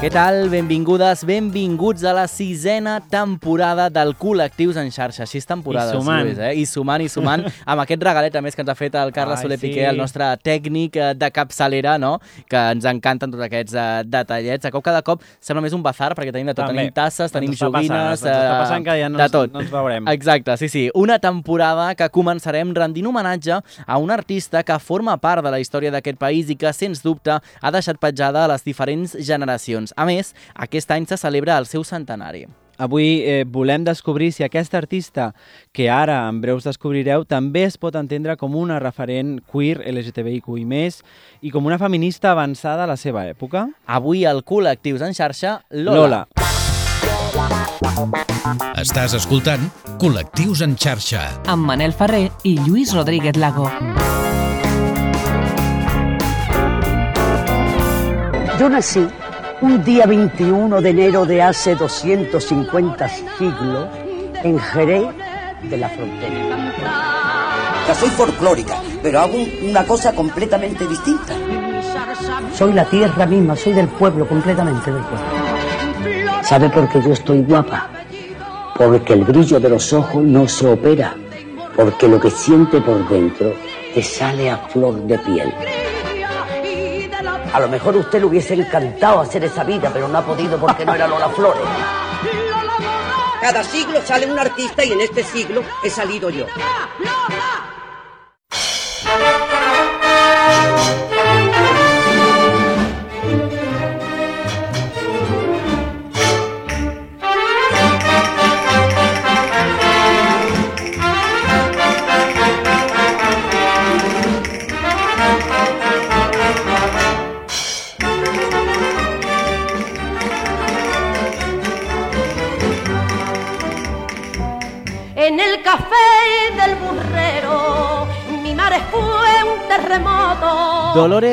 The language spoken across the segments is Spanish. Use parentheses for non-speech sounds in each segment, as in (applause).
Què tal? Benvingudes, benvinguts a la sisena temporada del Col·lectius en xarxa. Sis temporades, I sumant. Lluís, eh? I sumant, i sumant, amb aquest regalet a més que ens ha fet el Carles Ai, Soler sí. Piqué, el nostre tècnic eh, de capçalera, no? que ens encanten tots aquests eh, detallets. A cop cada cop sembla més un bazar, perquè tenim de tot. També. Tenim tasses, tenim passant, joguines... ens està eh, passant que ja no de tot. no ens veurem. Exacte, sí, sí. Una temporada que començarem rendint homenatge a un artista que forma part de la història d'aquest país i que, sens dubte, ha deixat petjada a les diferents generacions. A més, aquest any se celebra el seu centenari. Avui eh, volem descobrir si aquest artista, que ara en breus descobrireu, també es pot entendre com una referent queer, LGTBIQI+, i com una feminista avançada a la seva època. Avui el Col·lectius en xarxa, Lola. Lola. Estàs escoltant Col·lectius en xarxa. amb Manel Ferrer i Lluís Rodríguez Lago. Yo nací un día 21 de enero de hace 250 siglos en Jerez de la Frontera. Ya soy folclórica, pero hago un- una cosa completamente distinta. Soy la tierra misma, soy del pueblo, completamente del pueblo. ¿Sabe por qué yo estoy guapa? Porque el brillo de los ojos no se opera, porque lo que siente por dentro te sale a flor de piel. A lo mejor usted le hubiese encantado hacer esa vida, pero no ha podido porque no era Lola Flores. Cada siglo sale un artista y en este siglo he salido yo.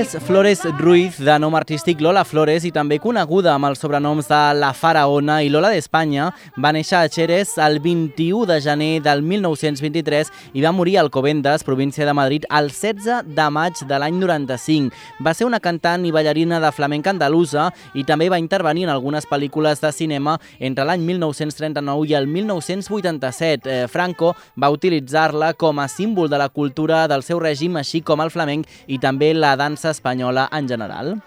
Dolores Flores Ruiz, de nom artístic Lola Flores i també coneguda amb els sobrenoms de La Faraona i Lola d'Espanya, va néixer a Xeres el 21 de gener del 1923 i va morir a Alcobendas, província de Madrid, el 16 de maig de l'any 95. Va ser una cantant i ballarina de flamenca andalusa i també va intervenir en algunes pel·lícules de cinema entre l'any 1939 i el 1987. Eh, Franco va utilitzar-la com a símbol de la cultura del seu règim, així com el flamenc i també la dansa espanyola en general.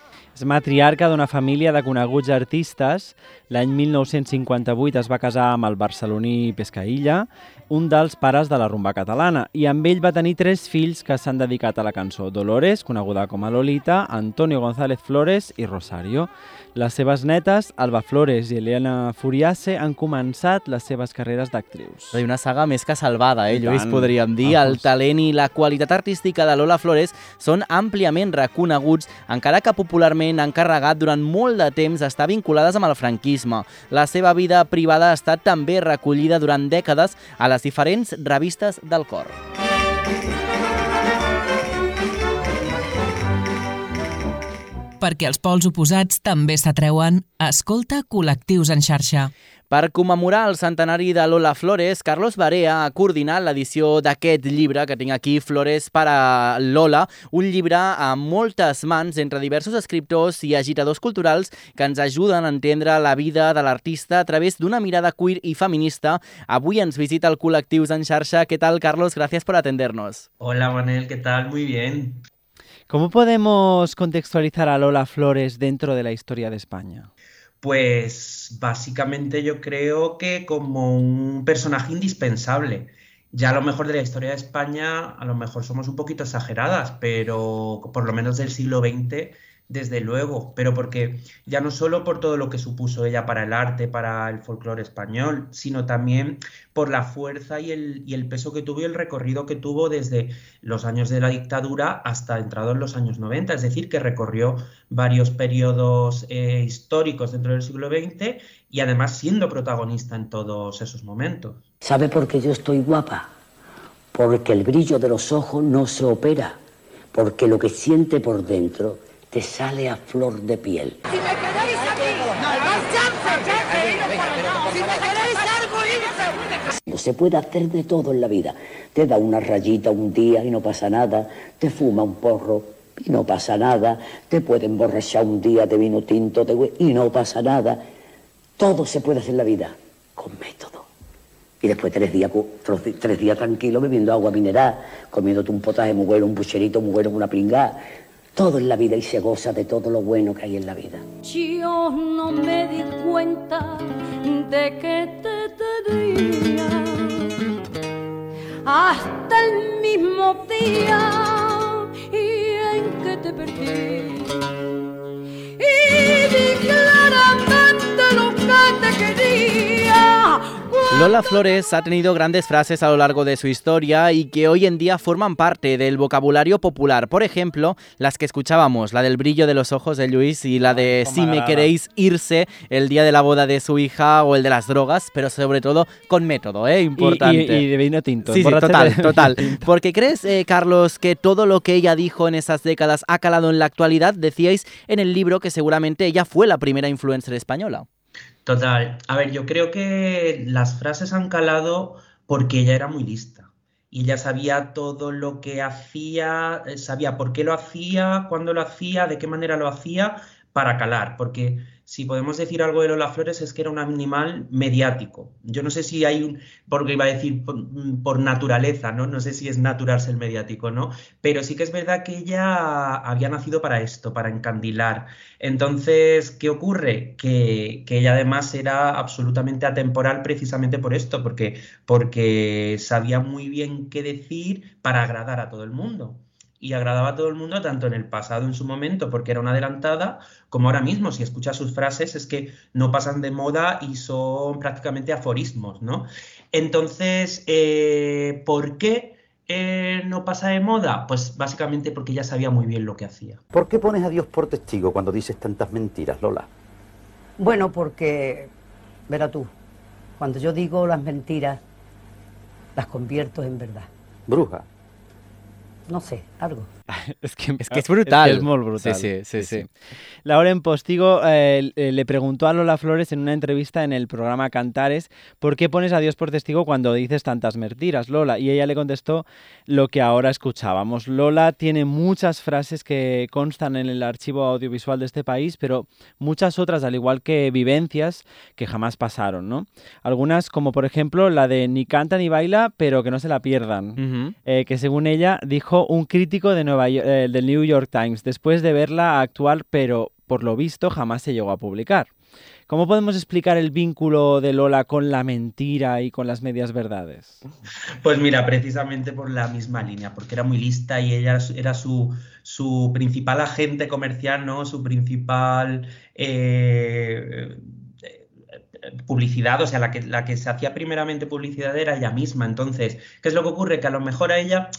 És matriarca d'una família de coneguts artistes. L'any 1958 es va casar amb el barceloní Pescaïlla, un dels pares de la rumba catalana, i amb ell va tenir tres fills que s'han dedicat a la cançó. Dolores, coneguda com a Lolita, Antonio González Flores i Rosario. Les seves netes, Alba Flores i Eliana Furiase, han començat les seves carreres d'actrius. És una saga més que salvada, eh, I Lluís, tant. podríem dir. Ah, El talent i la qualitat artística de Lola Flores són àmpliament reconeguts, encara que popularment han carregat durant molt de temps estar vinculades amb el franquisme. La seva vida privada ha estat també recollida durant dècades a les diferents revistes del cor. Perquè els pols oposats també s'atreuen, escolta Col·lectius en xarxa. Per commemorar el centenari de Lola Flores, Carlos Barea ha coordinat l'edició d'aquest llibre que tinc aquí, Flores per a Lola, un llibre amb moltes mans entre diversos escriptors i agitadors culturals que ens ajuden a entendre la vida de l'artista a través d'una mirada queer i feminista. Avui ens visita el Col·lectius en xarxa. Què tal, Carlos? Gràcies per atendernos. Hola Manel, ¿qué tal? Muy bien. ¿Cómo podemos contextualizar a Lola Flores dentro de la historia de España? Pues básicamente yo creo que como un personaje indispensable. Ya a lo mejor de la historia de España, a lo mejor somos un poquito exageradas, pero por lo menos del siglo XX, desde luego. Pero porque ya no solo por todo lo que supuso ella para el arte, para el folclore español, sino también por la fuerza y el, peso que tuvo y el recorrido que tuvo desde los años de la dictadura hasta entrado en los años 90. Es decir, que recorrió varios periodos eh, históricos dentro del siglo XX y además siendo protagonista en todos esos momentos. ¿Sabe por qué yo estoy guapa? Porque el brillo de los ojos no se opera, porque lo que siente por dentro te sale a flor de piel. Si me queréis aquí, no, no, chance, chance. Si me queréis algo, iros. se puede hacer de todo en la vida. Te da una rayita un día y no pasa nada, te fuma un porro y no pasa nada, te puede emborrachar un día de vino tinto y no pasa nada. Todo se puede hacer en la vida con método. Y después tres días, tres días tranquilo bebiendo agua mineral, comiéndote un potaje muy bueno, un bucherito muy bueno, una pringada. Todo en la vida y se goza de todo lo bueno que hay en la vida. Yo no me di cuenta de que te tenía hasta el mismo día y en que te perdí. Y di claramente lo que te quería Lola Flores ha tenido grandes frases a lo largo de su historia y que hoy en día forman parte del vocabulario popular. Por ejemplo, las que escuchábamos, la del brillo de los ojos de Luis y la de si me queréis irse el día de la boda de su hija o el de las drogas, pero sobre todo con método, ¿eh? Importante. Y, de vino tinto. Sí, sí total, total. Porque crees, eh, Carlos, que todo lo que ella dijo en esas décadas ha calado en la actualidad, decíais en el libro que seguramente ella fue la primera influencer española. Total. A ver, yo creo que las frases han calado porque ella era muy lista. Y ella sabía todo lo que hacía, eh, sabía por qué lo hacía, cuándo lo hacía, de qué manera lo hacía, para calar. Porque si podemos decir algo de Lola Flores es que era un animal mediático. Yo no sé si hay un, porque iba a decir por, naturaleza, ¿no? No sé si es natural ser mediático, ¿no? Pero sí que es verdad que ella había nacido para esto, para encandilar. Entonces, ¿qué ocurre? Que, que ella además era absolutamente atemporal precisamente por esto, porque, porque sabía muy bien qué decir para agradar a todo el mundo y agradaba a todo el mundo, tanto en el pasado en su momento, porque era una adelantada, como ahora mismo. Si escuchas sus frases, es que no pasan de moda y son prácticamente aforismos, ¿no? Entonces, eh, ¿por qué eh, no pasa de moda? Pues básicamente porque ya sabía muy bien lo que hacía. ¿Por qué pones a Dios por testigo cuando dices tantas mentiras, Lola? Bueno, porque, verá tú, cuando yo digo las mentiras, las convierto en verdad. Bruja no sé, algo. (laughs) es, que, es, que, es brutal. Es, muy brutal. Sí, sí, sí. sí. Laura en Postigo eh, le preguntó a Lola Flores en una entrevista en el programa Cantares ¿por qué pones a Dios por testigo cuando dices tantas mentiras, Lola? Y ella le contestó lo que ahora escuchábamos. Lola tiene muchas frases que constan en el archivo audiovisual de este país, pero muchas otras, al igual que vivencias, que jamás pasaron, ¿no? Algunas, como por ejemplo la de ni canta ni baila, pero que no se la pierdan, eh, que según ella dijo un crítico de Nueva eh, del New York Times, después de verla actuar, pero por lo visto jamás se llegó a publicar. ¿Cómo podemos explicar el vínculo de Lola con la mentira y con las medias verdades? Pues mira, precisamente por la misma línea, porque era muy lista y ella era su, su principal agente comercial, ¿no? Su principal eh, publicidad, o sea, la que, la que se hacía primeramente publicidad era ella misma. Entonces, ¿qué es lo que ocurre? Que a lo mejor a ella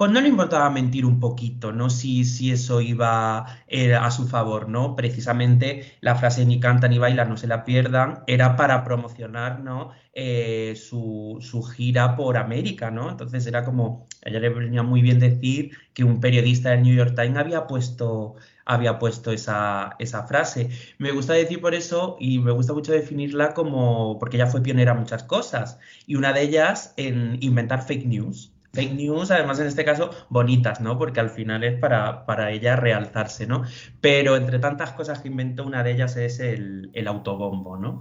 pues no le importaba mentir un poquito, ¿no? Si, si eso iba eh, a su favor, ¿no? Precisamente la frase ni canta ni baila, no se la pierdan, era para promocionar, ¿no? Eh, su, gira por América, ¿no? Entonces era como, ella le venía muy bien decir que un periodista del New York Times había puesto, había puesto esa, esa frase. Me gusta decir por eso y me gusta mucho definirla como, porque ella fue pionera en muchas cosas, y una de ellas en inventar fake news fake news, además en este caso bonitas, ¿no? Porque al final es para, para ella realzarse, ¿no? Pero entre tantas cosas que inventó, una de ellas es el, el autobombo, ¿no?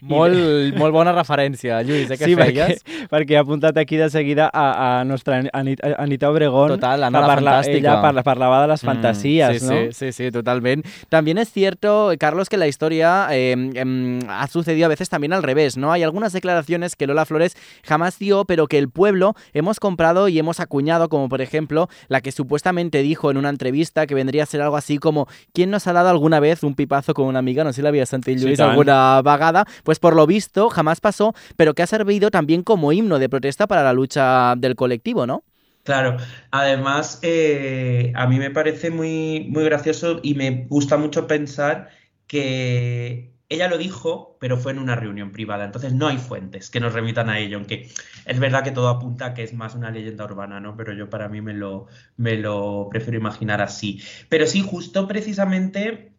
Molt, molt bona referència, Lluís, eh, que sí, feies. Perquè, perquè ha apuntat aquí de seguida a, a nostra Anita, Anita Obregón. Total, la parla, fantàstica. Ella parla, parlava de les fantasías, mm, sí, ¿no? Sí, sí, sí, totalmente. También es cierto, Carlos, que la historia eh, eh, ha sucedido a veces también al revés, ¿no? Hay algunas declaraciones que Lola Flores jamás dio, pero que el pueblo hemos comprado y hemos acuñado, como por ejemplo la que supuestamente dijo en una entrevista que vendría a ser algo así como ¿quién nos ha dado alguna vez un pipazo con una amiga? No sé si la había sentido Lluís sí, alguna vagada. Pues por lo visto jamás pasó, pero que ha servido también como himno de protesta para la lucha del colectivo, ¿no? Claro, además eh, a mí me parece muy, muy gracioso y me gusta mucho pensar que ella lo dijo, pero fue en una reunión privada, entonces no hay fuentes que nos remitan a ello, aunque es verdad que todo apunta a que es más una leyenda urbana, ¿no? Pero yo para mí me lo, me lo prefiero imaginar así. Pero sí, justo precisamente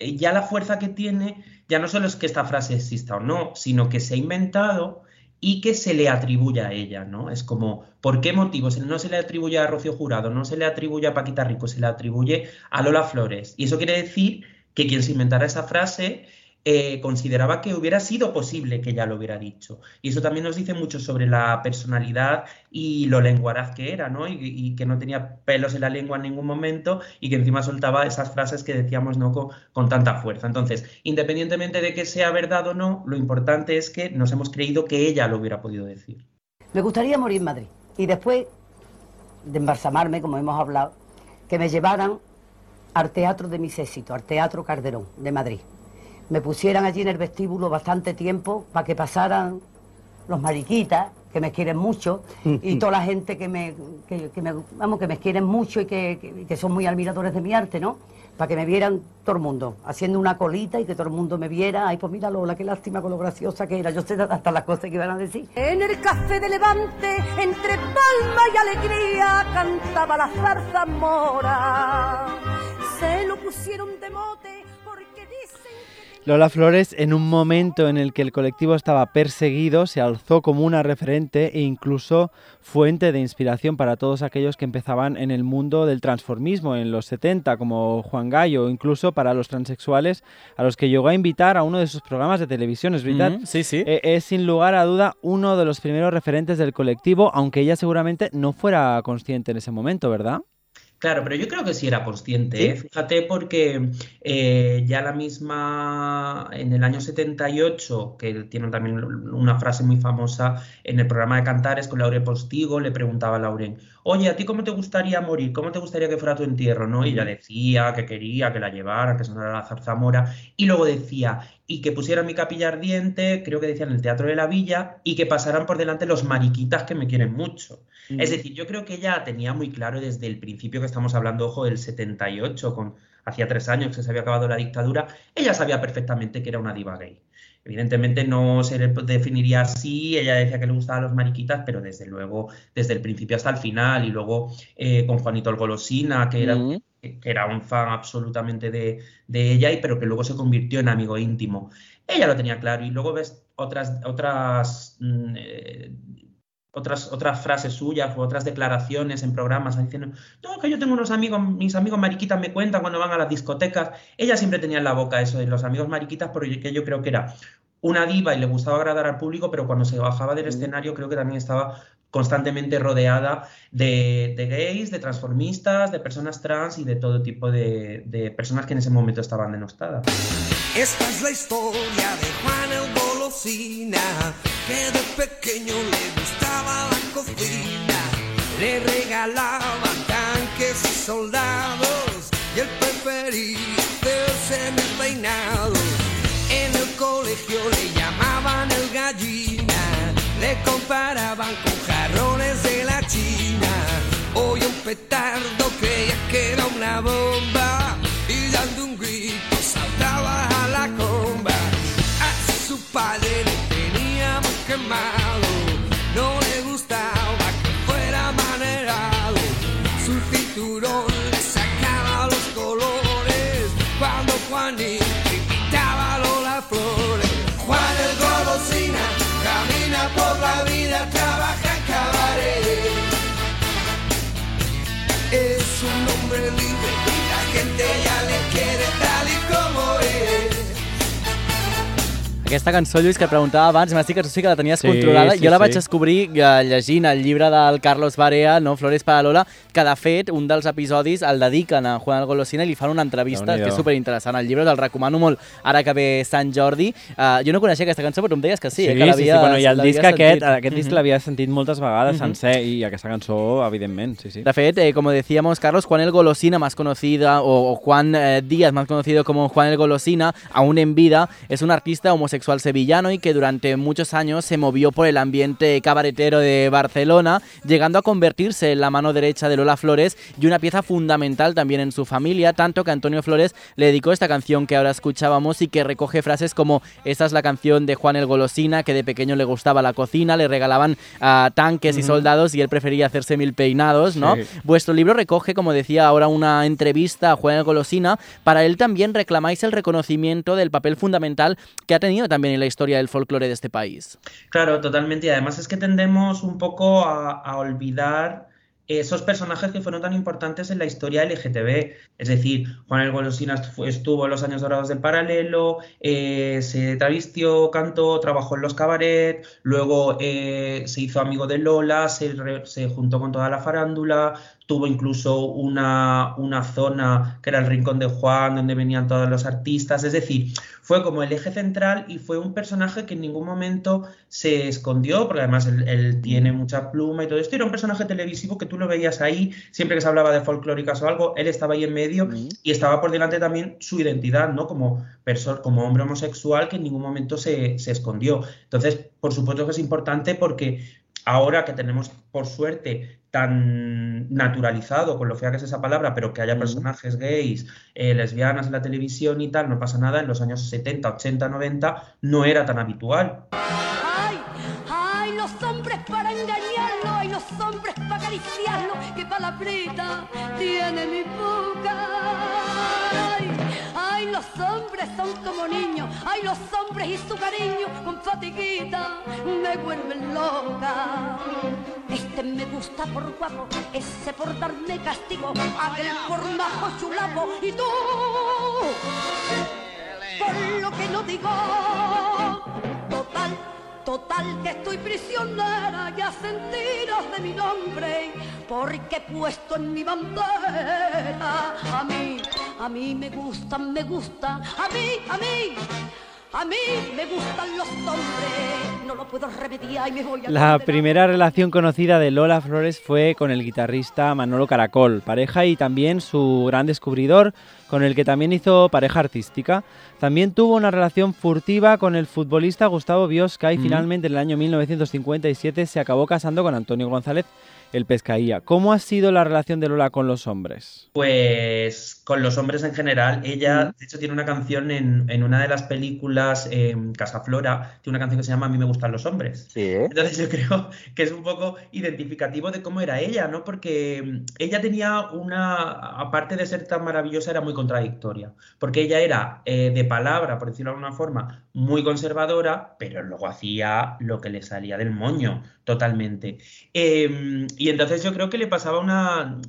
eh, ya la fuerza que tiene ya no solo es que esta frase exista o no, sino que se ha inventado y que se le atribuya a ella, ¿no? Es como, ¿por qué motivos? No se le atribuye a Rocío Jurado, no se le atribuye a Paquita Rico, se le atribuye a Lola Flores. Y eso quiere decir que quien se inventara esa frase eh, consideraba que hubiera sido posible que ella lo hubiera dicho. Y eso también nos dice mucho sobre la personalidad y lo lenguaraz que era, ¿no? Y, que no tenía pelos en la lengua en ningún momento y que encima soltaba esas frases que decíamos no con, tanta fuerza. Entonces, independientemente de que sea verdad o no, lo importante es que nos hemos creído que ella lo hubiera podido decir. Me gustaría morir en Madrid y después de embalsamarme, como hemos hablado, que me llevaran al teatro de mis éxitos, al Teatro Calderón de Madrid me pusieran allí en el vestíbulo bastante tiempo para que pasaran los mariquitas, que me quieren mucho, (laughs) y toda la gente que me, que, me, vamos, que me quieren mucho y que, que, son muy admiradores de mi arte, ¿no? Para que me vieran todo el mundo, haciendo una colita y que todo el mundo me viera. Ay, pues mira Lola, qué lástima con lo graciosa que era. Yo sé hasta las cosas que iban a decir. En el café de Levante, entre palma y alegría, cantaba la zarza mora. Se lo pusieron de mote Lola Flores, en un momento en el que el colectivo estaba perseguido, se alzó como una referente e incluso fuente de inspiración para todos aquellos que empezaban en el mundo del transformismo en los 70, como Juan Gallo, incluso para los transexuales, a los que llegó a invitar a uno de sus programas de televisión, ¿es verdad? sí, sí. Eh, es sin lugar a duda uno de los primeros referentes del colectivo, aunque ella seguramente no fuera consciente en ese momento, ¿verdad? Claro, pero yo creo que sí era consciente, ¿eh? fíjate, porque eh, ya la misma en el año 78, que tiene también una frase muy famosa en el programa de Cantares con Lauren Postigo, le preguntaba a Lauren, oye, ¿a ti cómo te gustaría morir? ¿Cómo te gustaría que fuera tu entierro? ¿no? Y ella decía que quería que la llevara, que sonara la zarzamora, y luego decía, y que pusieran mi capilla ardiente, creo que decían en el Teatro de la Villa, y que pasaran por delante los mariquitas que me quieren mucho. Es decir, yo creo que ella tenía muy claro desde el principio que estamos hablando, ojo, del 78, con hacía tres años que se había acabado la dictadura, ella sabía perfectamente que era una diva gay. Evidentemente no se definiría así, ella decía que le gustaban los mariquitas, pero desde luego, desde el principio hasta el final, y luego eh, con Juanito el Golosina, que era, que era un fan absolutamente de, ella, y, pero que luego se convirtió en amigo íntimo. Ella lo tenía claro, y luego ves otras, otras mm, eh, otras, otras frases suyas o otras declaraciones en programas diciendo, no, que yo tengo unos amigos, mis amigos mariquitas me cuentan cuando van a las discotecas. Ella siempre tenía en la boca eso de los amigos mariquitas porque yo creo que era una diva y le gustaba agradar al público, pero cuando se bajaba del escenario creo que también estaba constantemente rodeada de, gays, de transformistas, de personas trans y de todo tipo de, de personas que en ese momento estaban denostadas. Esta es la historia de Juan Que de pequeño le gustaba la cocina, le regalaban tanques y soldados, y el preferido semi peinado. En el colegio le llamaban el gallina, le comparaban con jarrones de la China. Hoy un petardo creía que era una bomba y dando un grito saltaba a la comba. Su padre le tenía muy quemado, no le gustaba que fuera manerado. Su cinturón le sacaba los colores cuando Juanito invitaba a Lola Flores. Juan el golosina camina por la vida, trabaja en cabaret. Es un hombre libre y la gente ya le Aquesta cançó, Lluís, que et preguntava abans, m'has dit que tu sí que la tenies Sí, controlada. sí, jo la sí. vaig descobrir eh, llegint el llibre del Carlos Barea, no? Flores para Lola, que de fet un dels episodis el dediquen a Juan Golosina i li fan una entrevista que és superinteressant. El llibre te'l recomano molt ara que ve Sant Jordi. Uh, jo no coneixia aquesta cançó, però em deies que sí, eh, que sí, sí, l'havies Bueno, I el l'havies disc aquest, sentit. aquest disc Mhm. l'havia sentit moltes vegades Mhm. sencer i aquesta cançó, evidentment, sí, sí. De fet, eh, como decíamos, Carlos, Juan el Golosina, más conocida, o, o Juan eh, Díaz, más conocido como Juan el Golosina, aún en vida, es un artista homosexual sevillano y que durante muchos años se movió por el ambiente cabaretero de Barcelona, llegando a convertirse en la mano derecha de Lola Flores y una pieza fundamental también en su familia, tanto que Antonio Flores le dedicó esta canción que ahora escuchábamos y que recoge frases como esta es la canción de Juan el Golosina, que de pequeño le gustaba la cocina, le regalaban ah, tanques y soldados y él prefería hacerse mil peinados, ¿no? Sí. Vuestro libro recoge, como decía ahora, una entrevista a Juan el Golosina. Para él también reclamáis el reconocimiento del papel fundamental que ha tenido también en la historia del folclore de este país. Claro, totalmente. Y además es que tendemos un poco a, olvidar esos personajes que fueron tan importantes en la historia LGTB. Es decir, Juan el Golosina estuvo en los años dorados del paralelo, eh, se travistió, cantó, trabajó en los cabaret, luego eh, se hizo amigo de Lola, se, juntó con toda la farándula, tuvo incluso una, una zona que era el Rincón de Juan, donde venían todos los artistas. Es decir, fue como el eje central y fue un personaje que en ningún momento se escondió, porque además él, él tiene mucha pluma y todo esto. Era un personaje televisivo que tú lo veías ahí, siempre que se hablaba de folclóricas o algo, él estaba ahí en medio y estaba por delante también su identidad, ¿no? Como, como hombre homosexual que en ningún momento se, se escondió. Entonces, por supuesto que es importante porque ahora que tenemos, por suerte, tan naturalizado, con lo fea que es esa palabra, pero que haya personajes gays, eh, lesbianas en la televisión y tal, no pasa nada, en los años 70, 80, 90 no era tan habitual. ¡Ay! ¡Ay! Los hombres para engañarlo, ¡ay! Los hombres para acariciarlo, qué palabrita tiene mi boca. ¡Ay! ¡Ay! Los hombres son como niños, ¡ay! Los hombres y su cariño con fatiguita me vuelven loca. Este me gusta por guapo, ese por darme castigo, aquel por majo chulapo y tú, por lo que no digo, total, total que estoy prisionera y hacen tiros de mi nombre, porque he puesto en mi bandera a mí, a mí me gustan, me gustan, a mí, a mí. A mí me gustan los hombres, no lo puedo remediar y me voy a... La primera relación conocida de Lola Flores fue con el guitarrista Manolo Caracol, pareja y también su gran descubridor, con el que también hizo pareja artística. También tuvo una relación furtiva con el futbolista Gustavo Biosca y mm. finalmente en el año 1957 se acabó casando con Antonio González el Pescaía. ¿Cómo ha sido la relación de Lola con los hombres? Pues con los hombres en general. Ella, de hecho, tiene una canción en, en una de las películas, eh, Casa Flora, tiene una canción que se llama A mí me gustan los hombres. Sí. Entonces yo creo que es un poco identificativo de cómo era ella, ¿no? Porque ella tenía una, aparte de ser tan maravillosa, era muy contradictoria. Porque ella era eh, de palabra, por decirlo de alguna forma, muy conservadora, pero luego hacía lo que le salía del moño, totalmente. Eh, y entonces yo creo que le pasaba una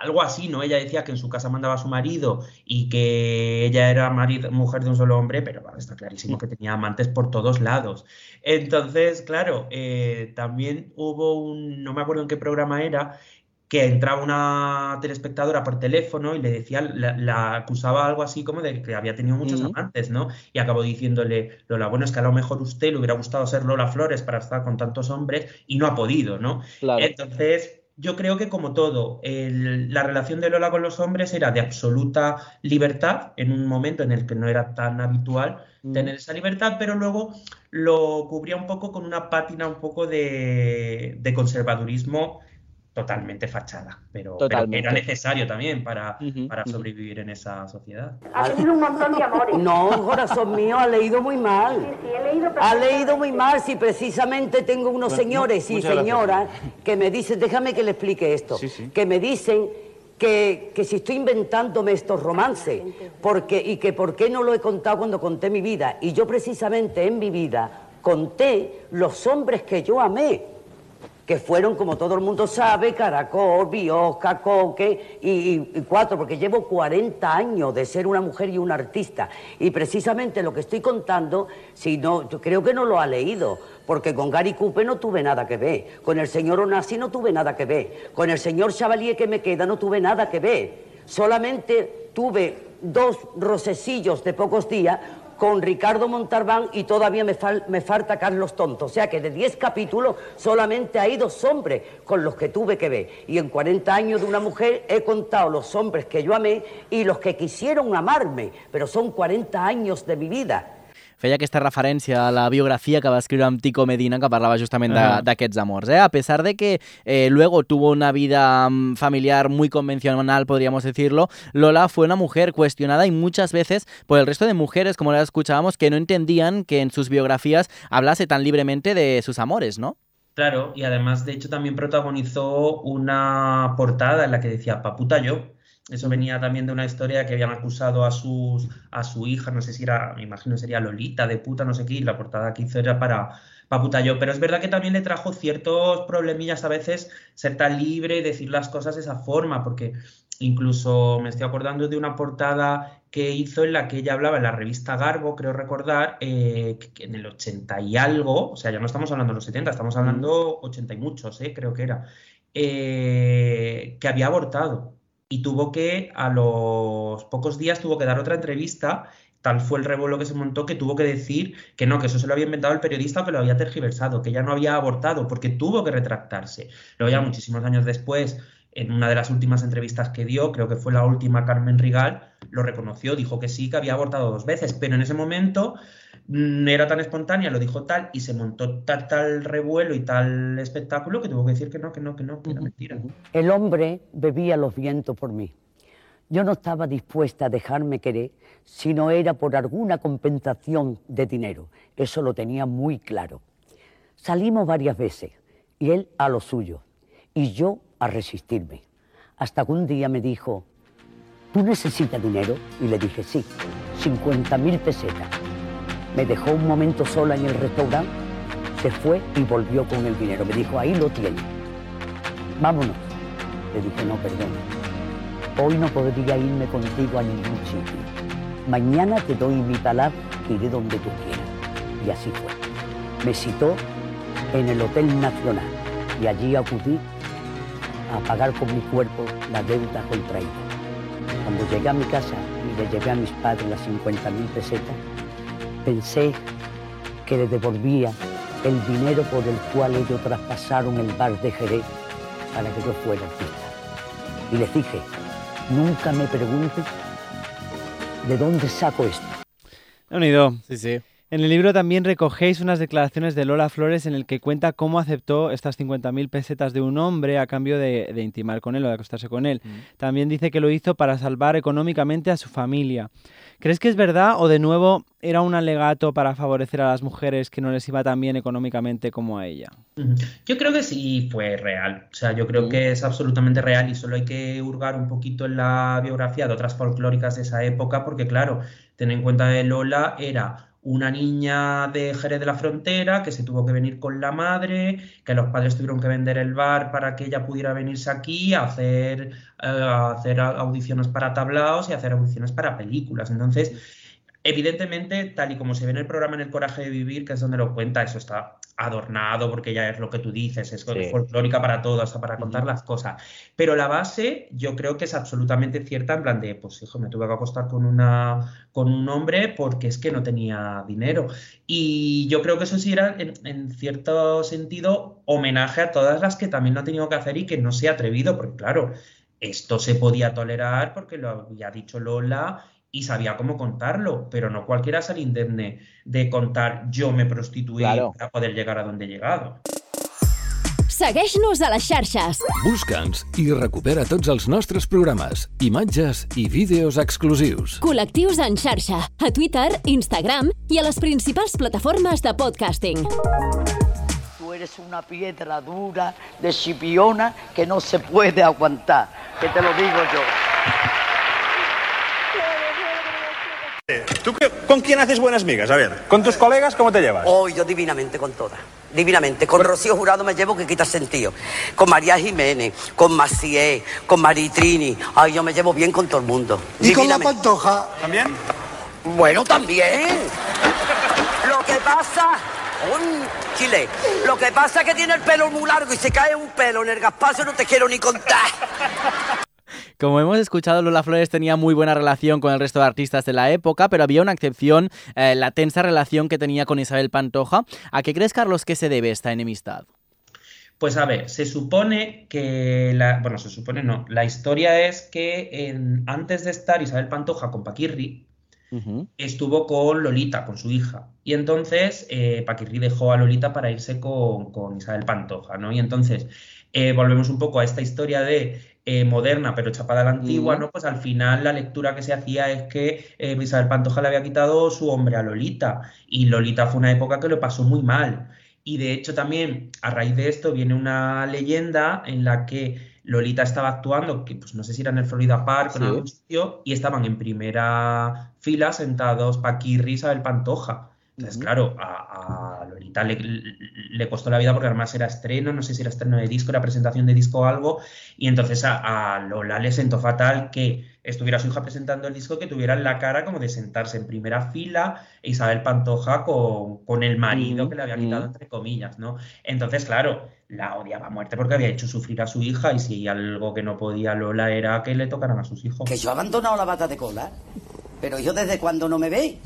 algo así, ¿no? Ella decía que en su casa mandaba a su marido y que ella era mujer de un solo hombre, pero bueno, está clarísimo que tenía amantes por todos lados. Entonces, claro, eh, también hubo un, no me acuerdo en qué programa era, que entraba una telespectadora por teléfono y le decía, la, la acusaba algo así como de que había tenido muchos amantes, ¿no? Y acabó diciéndole, Lola, bueno, es que a lo mejor usted le hubiera gustado ser Lola Flores para estar con tantos hombres y no ha podido, ¿no? Claro. Entonces, yo creo que como todo, el- la relación de Lola con los hombres era de absoluta libertad en un momento en el que no era tan habitual Mm. tener esa libertad, pero luego lo cubría un poco con una pátina un poco de, de conservadurismo totalmente fachada, pero, era necesario también para, para sobrevivir en esa sociedad. Ha tenido un montón de amores. No, corazón mío, ha leído muy mal. Ha leído muy mal si precisamente tengo unos Bueno, señores y gracias. señoras que me dicen, déjame que le explique esto, Sí, sí. que me dicen que, que si estoy inventándome estos romances, porque, y que por qué no lo he contado cuando conté mi vida. Y yo precisamente en mi vida conté los hombres que yo amé que fueron, como todo el mundo sabe, Caracol, Biosca, Coque y, y- cuatro, porque llevo 40 años de ser una mujer y un artista. Y precisamente lo que estoy contando, si no, yo creo que no lo ha leído, porque con Gary Coupe no tuve nada que ver, con el señor Onassi no tuve nada que ver, con el señor Chavalier que me queda no tuve nada que ver. Solamente tuve dos rocecillos de pocos días con Ricardo Montalbán y todavía me, me falta Carlos Tonto. O sea que de 10 capítulos solamente hay dos hombres con los que tuve que ver. Y en 40 años de una mujer he contado los hombres que yo amé y los que quisieron amarme, pero son 40 años de mi vida. Feia aquesta referència a la biografia que va escriure amb Tico Medina que parlava justament de- Ajá. d'aquests amors. ¿eh? A pesar de que eh, luego tuvo una vida mm, familiar muy convencional, podríamos decirlo, Lola fue una mujer cuestionada y muchas veces por el resto de mujeres, como la escuchábamos, que no entendían que en sus biografías hablase tan libremente de sus amores, ¿no? Claro, y además, de hecho, también protagonizó una portada en la que decía Paputa yo. Eso venía también de una historia que habían acusado a, sus, a su hija, no sé si era, me imagino sería Lolita, de puta, no sé qué, y la portada que hizo era para, para puta yo. Pero es verdad que también le trajo ciertos problemillas a veces ser tan libre y decir las cosas de esa forma, porque incluso me estoy acordando de una portada que hizo en la que ella hablaba en la revista Garbo, creo recordar, eh, que en el 80 y algo, o sea, ya no estamos hablando de los 70, estamos hablando 80 y muchos, eh, creo que era, eh, que había abortado y tuvo que, a los pocos días, tuvo que dar otra entrevista. Tal fue el revuelo que se montó que tuvo que decir que no, que eso se lo había inventado el periodista que lo había tergiversado, que ella no había abortado, porque tuvo que retractarse. Luego ya muchísimos años después, en una de las últimas entrevistas que dio, creo que fue la última Carmen Rigal, lo reconoció, dijo que sí, que había abortado dos veces, pero en ese momento era tan espontánea, lo dijo tal, y se montó tal, tal revuelo y tal espectáculo que tuvo que decir que no, que no, que no, que era mentira. El hombre bebía los vientos por mí. Yo no estaba dispuesta a dejarme querer si no era por alguna compensación de dinero. Eso lo tenía muy claro. Salimos varias veces y él a lo suyo y yo a resistirme. Hasta que un día me dijo, ¿tú necesitas dinero? Y le dije, sí, 50 mil pesetas. Me dejó un momento sola en el restaurante, se fue y volvió con el dinero. Me dijo, ahí lo tiene. Vámonos. Le dije, no, perdón. Hoy no podría irme contigo a ningún sitio. Mañana te doy mi palabra que iré donde tú quieras. Y así fue. Me citó en el Hotel Nacional y allí acudí a pagar con mi cuerpo la deuda contraída. Cuando llegué a mi casa y le llevé a mis padres las 50 mil pesetas, pensé que le devolvía el dinero por el cual ellos traspasaron el bar de Jerez para que yo fuera artista. Y les dije, nunca me preguntes de dónde saco esto. Unido. Sí, sí. En el libro también recogéis unas declaraciones de Lola Flores en el que cuenta cómo aceptó estas 50.000 pesetas de un hombre a cambio de, de intimar con él o de acostarse con él. También dice que lo hizo para salvar económicamente a su familia. ¿Crees que es verdad o de nuevo era un alegato para favorecer a las mujeres que no les iba tan bien económicamente como a ella? Yo creo que sí fue real, o sea, yo creo que es absolutamente real y solo hay que hurgar un poquito en la biografía de otras folclóricas de esa época, porque claro, ten en cuenta que Lola era una niña de Jerez de la Frontera que se tuvo que venir con la madre, que los padres tuvieron que vender el bar para que ella pudiera venirse aquí a hacer, eh, a hacer audiciones para tablaos y hacer audiciones para películas. Entonces, Evidentemente, tal y como se ve en el programa En el Coraje de Vivir, que es donde lo cuenta, eso está adornado porque ya es lo que tú dices, es Sí. folclórica para todo, hasta para contar las cosas. Pero la base yo creo que es absolutamente cierta, en plan de, pues hijo, me tuve que acostar con, una, con un hombre porque es que no tenía dinero. Y yo creo que eso sí era, en, en cierto sentido, homenaje a todas las que también lo ha tenido que hacer y que no se ha atrevido, porque claro, esto se podía tolerar porque lo había dicho Lola y sabía cómo contarlo, pero no cualquiera sale indemne de contar yo me prostituí Claro. para poder llegar a donde he llegado. Segueix-nos a les xarxes. Busca'ns i recupera tots els nostres programes, imatges i vídeos exclusius. Col·lectius en xarxa, a Twitter, Instagram i a les principals plataformes de podcasting. Tú eres una piedra dura de chipiona que no se puede aguantar, que te lo digo yo. ¿Tú qué- con quién haces buenas migas? A ver, ¿con tus colegas cómo te llevas? Oh, yo divinamente con todas. Divinamente. Con Rocío Jurado me llevo que quita sentido. Con María Jiménez, con Macié, con Maritrini. Ay, yo me llevo bien con todo el mundo. ¿Y con la pantoja? ¿También? Bueno, también. Lo que pasa. Un chile. Lo que pasa es que tiene el pelo muy largo y se cae un pelo en el gaspacio, no te quiero ni contar. Como hemos escuchado, Lola Flores tenía muy buena relación con el resto de artistas de la época, pero había una excepción, eh, la tensa relación que tenía con Isabel Pantoja. ¿A qué crees, Carlos, que se debe esta enemistad? Pues a ver, se supone que la, bueno, se supone no, la historia es que en- antes de estar Isabel Pantoja con Paquirri, estuvo con Lolita, con su hija. Y entonces eh, Paquirri dejó a Lolita para irse con, con Isabel Pantoja, ¿no? Y entonces eh, volvemos un poco a esta historia de eh, moderna pero chapada a la antigua. ¿no? Pues al final la lectura que se hacía es que eh, Isabel Pantoja le había quitado su hombre a Lolita y Lolita fue una época que lo pasó muy mal. Y de hecho también a raíz de esto viene una leyenda en la que Lolita estaba actuando, que pues no sé si era en el Florida Park o en algún sitio, y estaban en primera fila sentados Paquirri y Isabel Pantoja. Entonces, claro, a, a Lolita le, le costó la vida porque además era estreno, no sé si era estreno de disco, era presentación de disco o algo, y entonces a, a Lola le sentó fatal que estuviera su hija presentando el disco, que tuviera la cara como de sentarse en primera fila e Isabel Pantoja con, con el marido que le había quitado, entre comillas, ¿no? Entonces, claro, la odiaba a muerte porque había hecho sufrir a su hija y si algo que no podía Lola era que le tocaran a sus hijos. Que yo he abandonado la bata de cola. Pero yo desde cuando no me ve.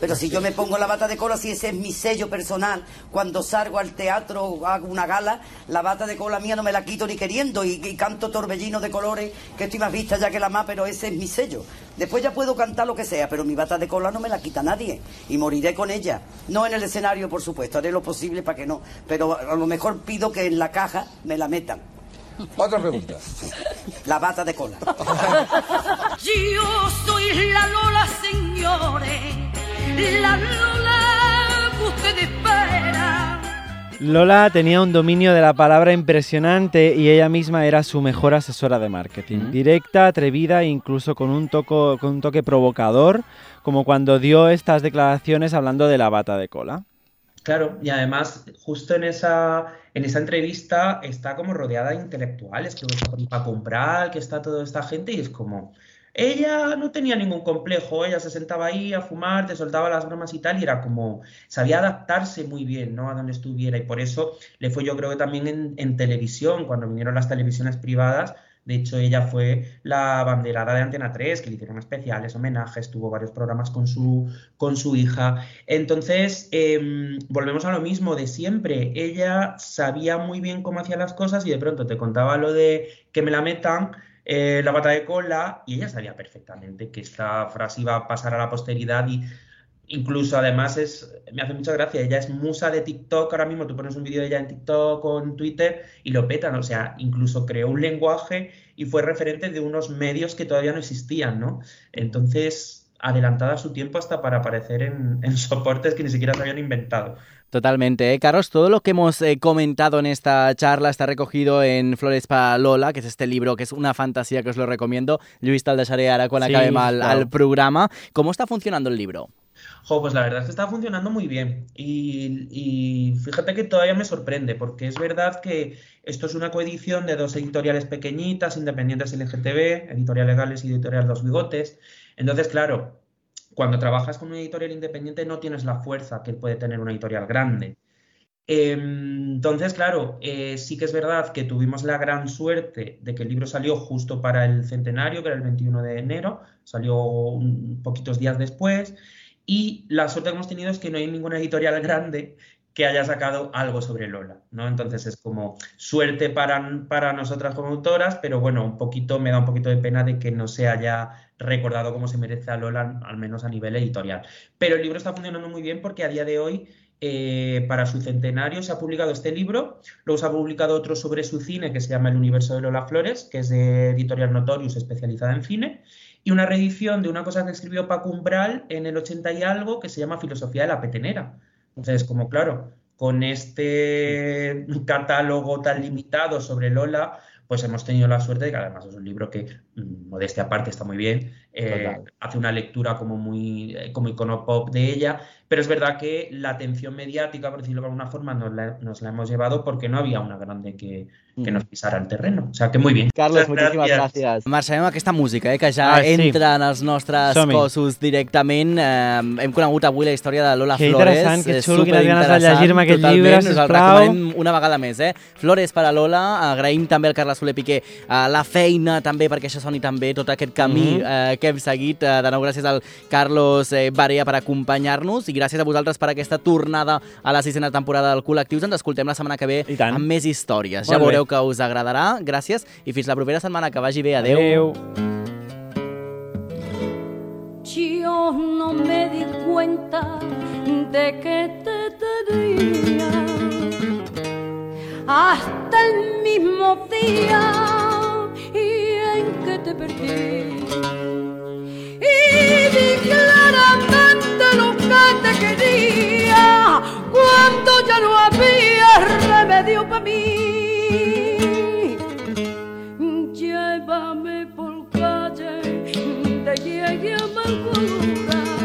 Pero si yo me pongo la bata de cola, si ese es mi sello personal, cuando salgo al teatro o hago una gala, la bata de cola mía no me la quito ni queriendo y, y canto torbellino de colores, que estoy más vista ya que la más, pero ese es mi sello. Después ya puedo cantar lo que sea, pero mi bata de cola no me la quita nadie y moriré con ella. No en el escenario, por supuesto, haré lo posible para que no, pero a lo mejor pido que en la caja me la metan. Otra pregunta. La bata de cola. Yo soy la Lola, señores, la Lola que usted espera. Lola tenía un dominio de la palabra impresionante y ella misma era su mejor asesora de marketing. Directa, atrevida e incluso con un, toco- con un toque provocador, como cuando dio estas declaraciones hablando de la bata de cola. Claro, y además, justo en esa, en esa entrevista está como rodeada de intelectuales, que está Umbral, que está toda esta gente, y es como, ella no tenía ningún complejo, ella se sentaba ahí a fumar, te soltaba las bromas y tal, y era como, sabía adaptarse muy bien, ¿no? A donde estuviera, y por eso le fue yo creo que también en televisión, cuando vinieron las televisiones privadas, de hecho, ella fue la banderada de Antena 3, que le hicieron especiales, homenajes, tuvo varios programas con su, con su hija. Entonces, em, volvemos a lo mismo de siempre. Ella sabía muy bien cómo hacía las cosas y de pronto te contaba lo de que me la metan, eh, la bata de cola, y ella sabía perfectamente que esta frase iba a pasar a la posteridad y Incluso además es, me hace mucha gracia, ella es musa de TikTok, ahora mismo tú pones un vídeo de ella en TikTok o en Twitter y lo petan, o sea, incluso creó un lenguaje y fue referente de unos medios que todavía no existían, ¿no? Entonces, adelantada a su tiempo hasta para aparecer en, (laughs) en soportes que ni siquiera se habían inventado. Totalmente, ¿eh? Carlos. Todo lo que hemos eh, comentado en esta charla está recogido en Flores para Lola, que es este libro que es una fantasía que os lo recomiendo. Ara quan Sí, acabem el, sisplau. el programa. ¿Cómo está funcionando el libro? Pues la verdad es que está funcionando muy bien y, y fíjate que todavía me sorprende porque es verdad que esto es una coedición de dos editoriales pequeñitas, independientes LGTB, Editorial Legales y Editorial Dos Bigotes. Entonces, claro, cuando trabajas con una editorial independiente no tienes la fuerza que puede tener una editorial grande. Em, Entonces, claro, eh, sí que es verdad que tuvimos la gran suerte de que el libro salió justo para el centenario, que era el 21 de enero, salió un, poquitos días después, y la suerte que hemos tenido es que no hay ninguna editorial grande que haya sacado algo sobre Lola, ¿no? Entonces es como suerte para, para nosotras como autoras, pero bueno, un poquito, me da un poquito de pena de que no se haya recordado como se merece a Lola, al menos a nivel editorial. Pero el libro está funcionando muy bien porque a día de hoy eh, para su centenario se ha publicado este libro, luego se ha publicado otro sobre su cine que se llama El universo de Lola Flores, que es de Editorial Notorious, especializada en cine, y una reedición de una cosa que escribió Paco Umbral en el 80 y algo, que se llama Filosofía de la Petenera. Entonces, como claro, con este catálogo tan limitado sobre Lola, pues hemos tenido la suerte de que además es un libro que, mm, modestia aparte, está muy bien, eh, hace una lectura como muy eh, como icono pop de ella, pero es verdad que la atención mediática, por decirlo de alguna forma, nos la, nos la hemos llevado porque no había una grande que, que nos pisara el terreno. O sea, que muy bien. Carlos, Muchas moltíssimes gracias. gràcies. Marxem amb aquesta música, eh, que ja Ah, sí. entra en els nostres Som-hi. cossos directament. Eh, hem conegut avui la història de Lola Que Flores. interessant, que xulo, quines ganes de llegir-me aquest totalment. llibre, Us el sisplau. recomanem una vegada més, eh? Flores per a Lola, agraïm també al Carles Soler Piqué eh, la feina també perquè això soni tan bé, tot aquest camí Mhm. eh, que hem seguit. Eh, de nou, gràcies al Carlos eh, Barea per acompanyar-nos i gràcies a vosaltres per aquesta tornada a la sisena temporada del Col·lectius. Ens escoltem la setmana que ve amb més històries. Ja Molt bé. veureu que us agradarà. Gràcies i fins la propera setmana. Que vagi bé. Adeu. Adeu. Yo no me di cuenta de que te tenía hasta el mismo día y en que te perdí. que te quería cuando ya no había remedio para mí. Llévame por calle de llegue amargura.